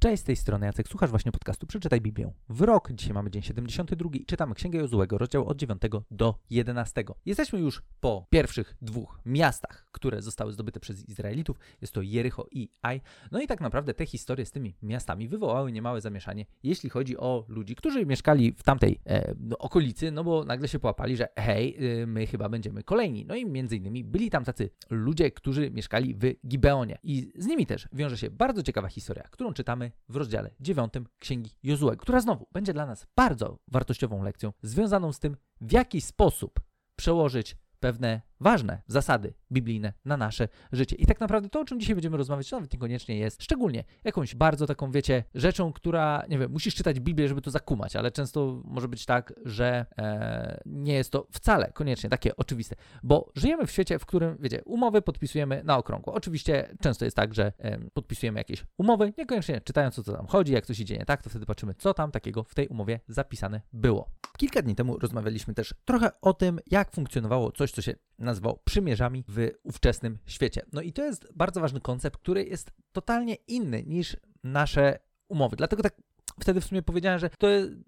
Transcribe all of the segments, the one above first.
Cześć, z tej strony Jacek, słuchasz właśnie podcastu Przeczytaj Biblię w rok. Dzisiaj mamy dzień 72 i czytamy Księgę Jozułego, rozdział od 9 do 11. Jesteśmy już po pierwszych dwóch miastach, które zostały zdobyte przez Izraelitów. Jest to Jericho i Aj. No i tak naprawdę te historie z tymi miastami wywołały niemałe zamieszanie, jeśli chodzi o ludzi, którzy mieszkali w tamtej e, no, okolicy, no bo nagle się połapali, że hej, y, my chyba będziemy kolejni. No i między innymi byli tam tacy ludzie, którzy mieszkali w Gibeonie. I z nimi też wiąże się bardzo ciekawa historia, którą czytamy w rozdziale 9 Księgi Jozułego, która znowu będzie dla nas bardzo wartościową lekcją związaną z tym, w jaki sposób przełożyć pewne ważne zasady biblijne na nasze życie. I tak naprawdę to, o czym dzisiaj będziemy rozmawiać, nawet niekoniecznie jest szczególnie jakąś bardzo taką, wiecie, rzeczą, która, nie wiem, musisz czytać Biblię, żeby to zakumać, ale często może być tak, że e, nie jest to wcale koniecznie takie oczywiste, bo żyjemy w świecie, w którym, wiecie, umowy podpisujemy na okrągło. Oczywiście często jest tak, że e, podpisujemy jakieś umowy, niekoniecznie czytając o co tam chodzi, jak coś idzie nie tak, to wtedy patrzymy, co tam takiego w tej umowie zapisane było. Kilka dni temu rozmawialiśmy też trochę o tym, jak funkcjonowało coś, co się nazwał przymierzami w ówczesnym świecie. No i to jest bardzo ważny koncept, który jest totalnie inny niż nasze umowy. Dlatego tak wtedy w sumie powiedziałem, że to,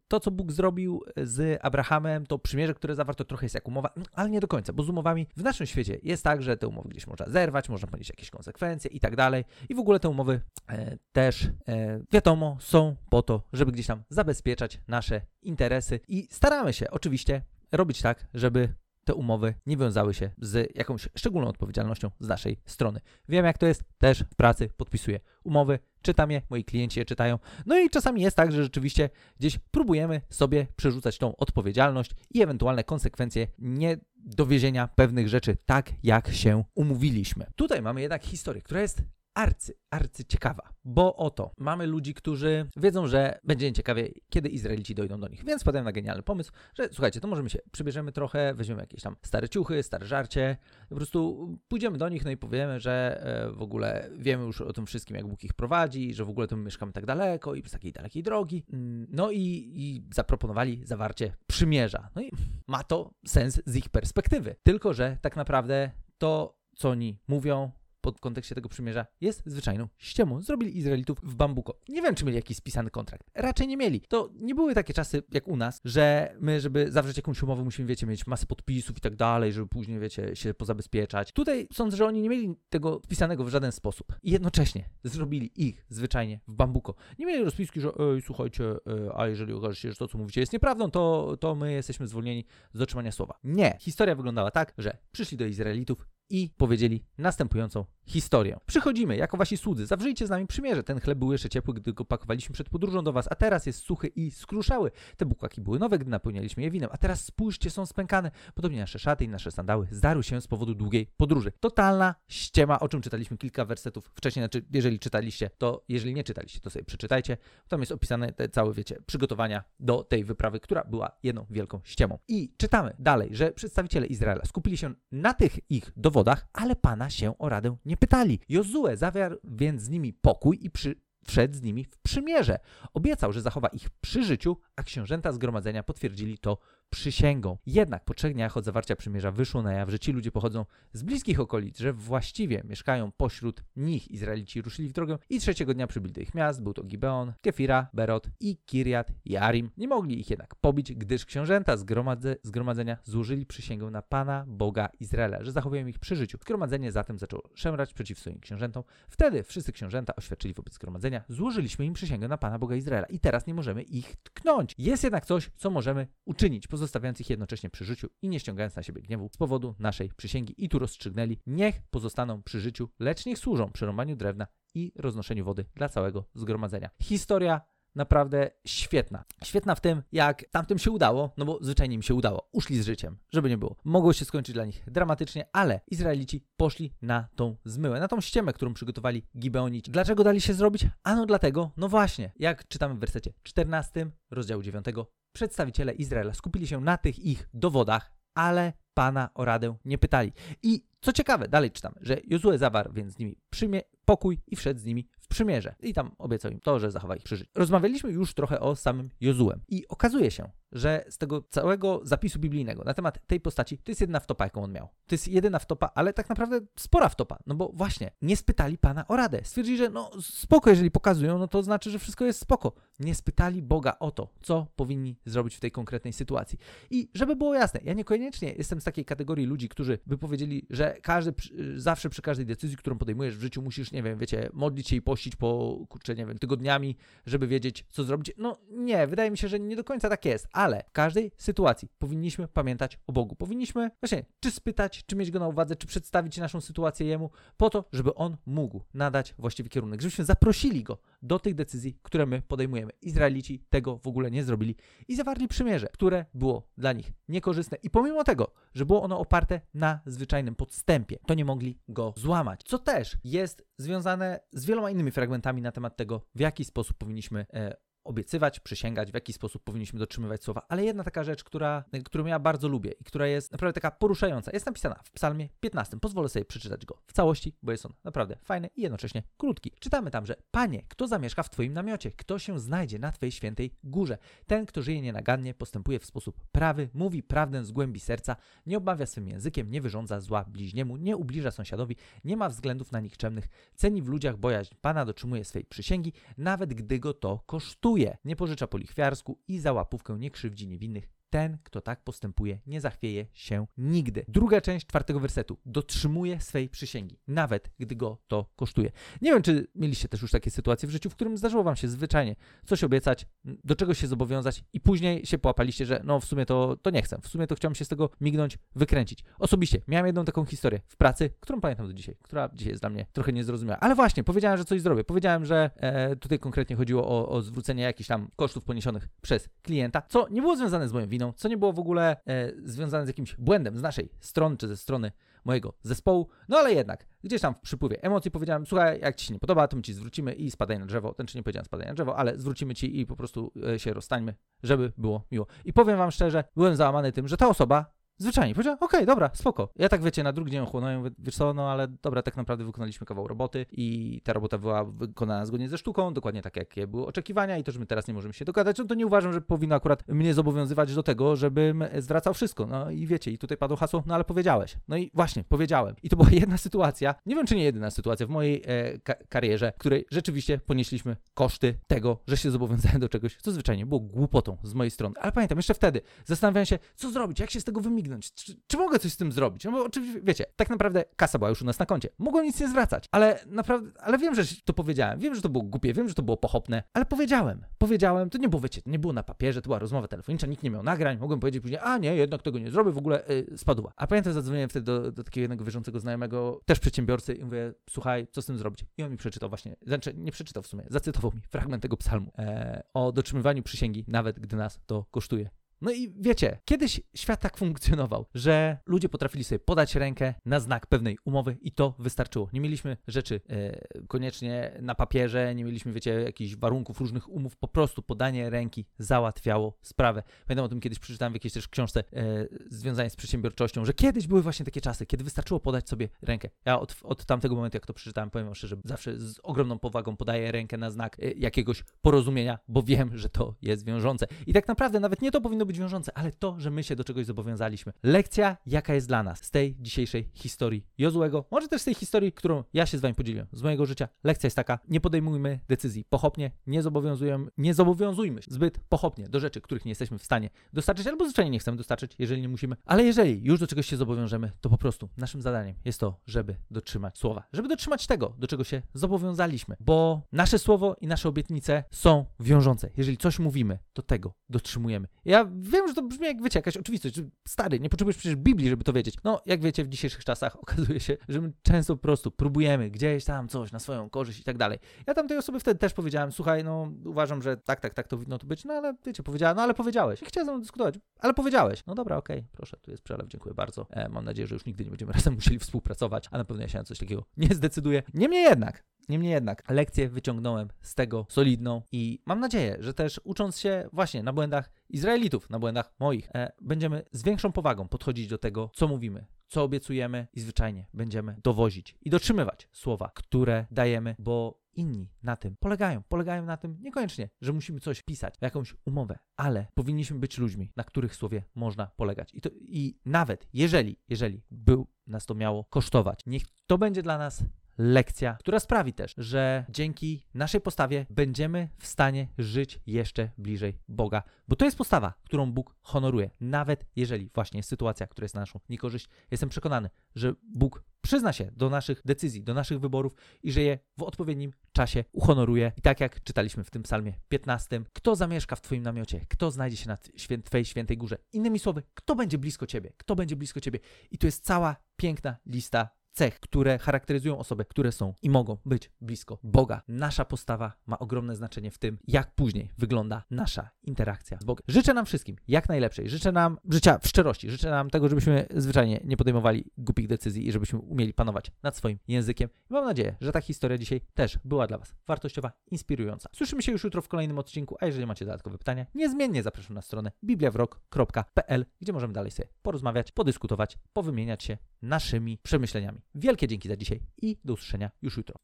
to, co Bóg zrobił z Abrahamem, to przymierze, które zawarto, trochę jest jak umowa, no, ale nie do końca, bo z umowami w naszym świecie jest tak, że te umowy gdzieś można zerwać, można ponieść jakieś konsekwencje i tak dalej. I w ogóle te umowy e, też, e, wiadomo, są po to, żeby gdzieś tam zabezpieczać nasze interesy i staramy się oczywiście robić tak, żeby te umowy nie wiązały się z jakąś szczególną odpowiedzialnością z naszej strony. Wiem, jak to jest, też w pracy podpisuję umowy, czytam je, moi klienci je czytają. No i czasami jest tak, że rzeczywiście gdzieś próbujemy sobie przerzucać tą odpowiedzialność i ewentualne konsekwencje nie dowiezienia pewnych rzeczy tak, jak się umówiliśmy. Tutaj mamy jednak historię, która jest arcy, arcy ciekawa, bo oto mamy ludzi, którzy wiedzą, że będzie ciekawie, kiedy Izraelici dojdą do nich, więc padają na genialny pomysł, że słuchajcie, to możemy się przybierzemy trochę, weźmiemy jakieś tam stare ciuchy, stare żarcie, po prostu pójdziemy do nich, no i powiemy, że e, w ogóle wiemy już o tym wszystkim, jak Bóg ich prowadzi, że w ogóle to my mieszkamy tak daleko i z takiej dalekiej drogi, mm, no i, i zaproponowali zawarcie przymierza. No i ma to sens z ich perspektywy, tylko że tak naprawdę to, co oni mówią, pod kontekście tego przymierza jest zwyczajną ściemą. Zrobili Izraelitów w bambuko. Nie wiem, czy mieli jakiś spisany kontrakt. Raczej nie mieli. To nie były takie czasy jak u nas, że my, żeby zawrzeć jakąś umowę, musimy, wiecie, mieć masę podpisów i tak dalej, żeby później, wiecie, się pozabezpieczać. Tutaj sądzę, że oni nie mieli tego spisanego w żaden sposób. I jednocześnie zrobili ich zwyczajnie w bambuko. Nie mieli rozpiski, że ej, słuchajcie, e, a jeżeli okaże się, że to, co mówicie jest nieprawdą, to, to my jesteśmy zwolnieni z dotrzymania słowa. Nie. Historia wyglądała tak, że przyszli do Izraelitów, i powiedzieli następującą historię. Przychodzimy, jako wasi słudzy, zawrzyjcie z nami przymierze. Ten chleb był jeszcze ciepły, gdy go pakowaliśmy przed podróżą do was, a teraz jest suchy i skruszały. Te bukłaki były nowe, gdy napełnialiśmy je winem, a teraz spójrzcie, są spękane. Podobnie nasze szaty i nasze sandały zdarły się z powodu długiej podróży. Totalna ściema, o czym czytaliśmy kilka wersetów wcześniej, znaczy jeżeli czytaliście, to jeżeli nie czytaliście, to sobie przeczytajcie. Tam jest opisane te całe, wiecie, przygotowania do tej wyprawy, która była jedną wielką ściemą. I czytamy dalej, że przedstawiciele Izraela skupili się na tych ich dowodach, ale Pana się o radę nie pytali. Jozue zawarł więc z nimi pokój i przy, wszedł z nimi w przymierze. Obiecał, że zachowa ich przy życiu, a książęta zgromadzenia potwierdzili to przysięgą. Jednak po trzech dniach od zawarcia przymierza wyszło na jaw, że ci ludzie pochodzą z bliskich okolic, że właściwie mieszkają pośród nich. Izraelici ruszyli w drogę i trzeciego dnia przybyli do ich miast. Był to Gibeon, Kefira, Berot i Kiriat Jarim. Nie mogli ich jednak pobić, gdyż książęta zgromadze, zgromadzenia złożyli przysięgę na Pana Boga Izraela, że zachowują ich przy życiu. Zgromadzenie zatem zaczęło szemrać przeciw swoim książętom. Wtedy wszyscy książęta oświadczyli wobec zgromadzenia, złożyliśmy im przysięgę na Pana Boga Izraela i teraz nie możemy ich tknąć. Jest jednak coś, co możemy uczynić pozostawiając ich jednocześnie przy życiu i nie ściągając na siebie gniewu z powodu naszej przysięgi. I tu rozstrzygnęli, niech pozostaną przy życiu, lecz niech służą przy rąbaniu drewna i roznoszeniu wody dla całego zgromadzenia. Historia naprawdę świetna. Świetna w tym, jak tamtym się udało, no bo zwyczajnie im się udało. Uszli z życiem, żeby nie było. Mogło się skończyć dla nich dramatycznie, ale Izraelici poszli na tą zmyłę, na tą ściemę, którą przygotowali Gibeonici. Dlaczego dali się zrobić? Ano dlatego, no właśnie, jak czytamy w wersecie 14 rozdziału 9, przedstawiciele Izraela skupili się na tych ich dowodach, ale Pana o radę nie pytali. I co ciekawe, dalej czytam, że Jozue zawarł więc z nimi przymie- pokój i wszedł z nimi w przymierze. I tam obiecał im to, że zachowa ich przy. Rozmawialiśmy już trochę o samym Jozuem. I okazuje się, że z tego całego zapisu biblijnego na temat tej postaci, to jest jedna wtopa, jaką on miał. To jest jedyna wtopa, ale tak naprawdę spora wtopa. No bo właśnie, nie spytali Pana o radę. Stwierdzili, że no spoko, jeżeli pokazują, no to znaczy, że wszystko jest spoko. Nie spytali Boga o to, co powinni zrobić w tej konkretnej sytuacji. I żeby było jasne, ja niekoniecznie jestem z takiej kategorii ludzi, którzy by powiedzieli, że każdy, zawsze przy każdej decyzji, którą podejmujesz w życiu, musisz, nie wiem, wiecie, modlić się i pościć po, kurczę, nie wiem, tygodniami, żeby wiedzieć, co zrobić. No nie, wydaje mi się, że nie do końca tak jest, ale w każdej sytuacji powinniśmy pamiętać o Bogu. Powinniśmy właśnie czy spytać, czy mieć go na uwadze, czy przedstawić naszą sytuację jemu, po to, żeby on mógł nadać właściwy kierunek, żebyśmy zaprosili go do tych decyzji, które my podejmujemy. Izraelici tego w ogóle nie zrobili i zawarli przymierze, które było dla nich niekorzystne. I pomimo tego, że było ono oparte na zwyczajnym podstępie, to nie mogli go złamać. Co też jest związane z wieloma innymi fragmentami na temat tego, w jaki sposób powinniśmy e, obiecywać, przysięgać, w jaki sposób powinniśmy dotrzymywać słowa. Ale jedna taka rzecz, która, którą ja bardzo lubię i która jest naprawdę taka poruszająca, jest napisana w Psalmie 15. Pozwolę sobie przeczytać go w całości, bo jest on naprawdę fajny i jednocześnie krótki. Czytamy tam, że Panie, kto zamieszka w Twoim namiocie? Kto się znajdzie na Twojej świętej górze? Ten, kto żyje nienagannie, postępuje w sposób prawy, mówi prawdę z głębi serca, nie obmawia swym językiem, nie wyrządza zła bliźniemu, nie ubliża sąsiadowi, nie ma względów na nikczemnych, ceni w ludziach bojaźń Pana, dotrzymuje swej przysięgi, nawet gdy go to kosztuje nie pożycza po lichwiarsku i za łapówkę nie krzywdzi niewinnych, ten, kto tak postępuje, nie zachwieje się nigdy. Druga część czwartego wersetu. Dotrzymuje swej przysięgi, nawet gdy go to kosztuje. Nie wiem, czy mieliście też już takie sytuacje w życiu, w którym zdarzyło wam się zwyczajnie coś obiecać, do czegoś się zobowiązać i później się połapaliście, że no w sumie to, to nie chcę, w sumie to chciałem się z tego mignąć, wykręcić. Osobiście miałem jedną taką historię w pracy, którą pamiętam do dzisiaj, która dzisiaj jest dla mnie trochę niezrozumiała. Ale właśnie, powiedziałem, że coś zrobię. Powiedziałem, że e, tutaj konkretnie chodziło o, o zwrócenie jakichś tam kosztów poniesionych przez klienta, co nie było związane z moją winą co nie było w ogóle e, związane z jakimś błędem z naszej strony czy ze strony mojego zespołu, no ale jednak gdzieś tam w przypływie emocji powiedziałem, słuchaj, jak ci się nie podoba, to my ci zwrócimy i spadaj na drzewo. Ten czy nie powiedziałem spadaj na drzewo, ale zwrócimy ci i po prostu e, się rozstańmy, żeby było miło. I powiem wam szczerze, byłem załamany tym, że ta osoba Zwyczajnie. Powiedziałem, okej, okay, dobra, spoko. Ja tak wiecie, na drugi dzień ochłonąłem, wiesz co, no ale dobra, tak naprawdę wykonaliśmy kawał roboty i ta robota była wykonana zgodnie ze sztuką, dokładnie tak, jakie były oczekiwania i to, że my teraz nie możemy się dogadać, no to nie uważam, że powinno akurat mnie zobowiązywać do tego, żebym zwracał wszystko. No i wiecie, i tutaj padło hasło, no ale powiedziałeś. No i właśnie, powiedziałem. I to była jedna sytuacja, nie wiem, czy nie jedyna sytuacja w mojej e, ka karierze, w której rzeczywiście ponieśliśmy koszty tego, że się zobowiązałem do czegoś, co zwyczajnie było głupotą z mojej strony. Ale pamiętam, jeszcze wtedy zastanawiałem się, co zrobić, jak się z tego wymignąć, czy, czy, mogę coś z tym zrobić? No bo oczywiście, wiecie, tak naprawdę kasa była już u nas na koncie. Mogłem nic nie zwracać, ale naprawdę, ale wiem, że to powiedziałem, wiem, że to było głupie, wiem, że to było pochopne, ale powiedziałem, powiedziałem, to nie było, wiecie, nie było na papierze, to była rozmowa telefoniczna, nikt nie miał nagrań, mogłem powiedzieć później, a nie, jednak tego nie zrobię, w ogóle yy, spadła. A pamiętam, zadzwoniłem wtedy do, do takiego jednego wierzącego znajomego, też przedsiębiorcy i mówię, słuchaj, co z tym zrobić? I on mi przeczytał właśnie, znaczy nie przeczytał w sumie, zacytował mi fragment tego psalmu e, o dotrzymywaniu przysięgi, nawet gdy nas to kosztuje. No i wiecie, kiedyś świat tak funkcjonował, że ludzie potrafili sobie podać rękę na znak pewnej umowy i to wystarczyło. Nie mieliśmy rzeczy e, koniecznie na papierze, nie mieliśmy, wiecie, jakichś warunków, różnych umów, po prostu podanie ręki załatwiało sprawę. Pamiętam o tym kiedyś przeczytałem w jakiejś też książce e, związanej z przedsiębiorczością, że kiedyś były właśnie takie czasy, kiedy wystarczyło podać sobie rękę. Ja od, od tamtego momentu, jak to przeczytałem, powiem szczerze, zawsze z ogromną powagą podaję rękę na znak e, jakiegoś porozumienia, bo wiem, że to jest wiążące. I tak naprawdę nawet nie to powinno być wiążące, ale to, że my się do czegoś zobowiązaliśmy. Lekcja, jaka jest dla nas z tej dzisiejszej historii Jozłego, może też z tej historii, którą ja się z wami podzieliłem, z mojego życia. Lekcja jest taka, nie podejmujmy decyzji pochopnie, nie zobowiązujemy, nie zobowiązujmy się zbyt pochopnie do rzeczy, których nie jesteśmy w stanie dostarczyć, albo zwyczajnie nie chcemy dostarczyć, jeżeli nie musimy. Ale jeżeli już do czegoś się zobowiążemy, to po prostu naszym zadaniem jest to, żeby dotrzymać słowa, żeby dotrzymać tego, do czego się zobowiązaliśmy, bo nasze słowo i nasze obietnice są wiążące. Jeżeli coś mówimy, to tego dotrzymujemy. Ja wiem, że to brzmi jak, wiecie, jakaś oczywistość. Stary, nie potrzebujesz przecież Biblii, żeby to wiedzieć. No, jak wiecie, w dzisiejszych czasach okazuje się, że my często po prostu próbujemy gdzieś tam coś na swoją korzyść i tak dalej. Ja tam tej osoby wtedy też powiedziałem, słuchaj, no, uważam, że tak, tak, tak to powinno to być, no ale wiecie, powiedziałem, no ale powiedziałeś. I chciałem dyskutować, ale powiedziałeś. No dobra, okej, okay, proszę, tu jest przelew, dziękuję bardzo. E, mam nadzieję, że już nigdy nie będziemy razem musieli współpracować, a na pewno ja się na coś takiego nie zdecyduję. Niemniej jednak, Niemniej jednak lekcję wyciągnąłem z tego solidną i mam nadzieję, że też ucząc się właśnie na błędach Izraelitów, na błędach moich, e, będziemy z większą powagą podchodzić do tego, co mówimy, co obiecujemy i zwyczajnie będziemy dowozić i dotrzymywać słowa, które dajemy, bo inni na tym polegają. Polegają na tym niekoniecznie, że musimy coś pisać, jakąś umowę, ale powinniśmy być ludźmi, na których słowie można polegać. I, to, i nawet jeżeli, jeżeli był nas to miało kosztować, niech to będzie dla nas lekcja, która sprawi też, że dzięki naszej postawie będziemy w stanie żyć jeszcze bliżej Boga, bo to jest postawa, którą Bóg honoruje, nawet jeżeli właśnie jest sytuacja, która jest na naszą niekorzyść. Jestem przekonany, że Bóg przyzna się do naszych decyzji, do naszych wyborów i że je w odpowiednim czasie uhonoruje. I tak jak czytaliśmy w tym psalmie 15, kto zamieszka w Twoim namiocie, kto znajdzie się na Twojej świętej górze. Innymi słowy, kto będzie blisko Ciebie, kto będzie blisko Ciebie. I tu jest cała piękna lista cech, które charakteryzują osoby, które są i mogą być blisko Boga. Nasza postawa ma ogromne znaczenie w tym, jak później wygląda nasza interakcja z Bogiem. Życzę nam wszystkim jak najlepszej. Życzę nam życia w szczerości. Życzę nam tego, żebyśmy zwyczajnie nie podejmowali głupich decyzji i żebyśmy umieli panować nad swoim językiem. I mam nadzieję, że ta historia dzisiaj też była dla Was wartościowa, inspirująca. Słyszymy się już jutro w kolejnym odcinku, a jeżeli macie dodatkowe pytania, niezmiennie zapraszam na stronę bibliawrok.pl, gdzie możemy dalej sobie porozmawiać, podyskutować, powymieniać się naszymi przemyśleniami. Wielkie dzięki za dzisiaj i do usłyszenia już jutro.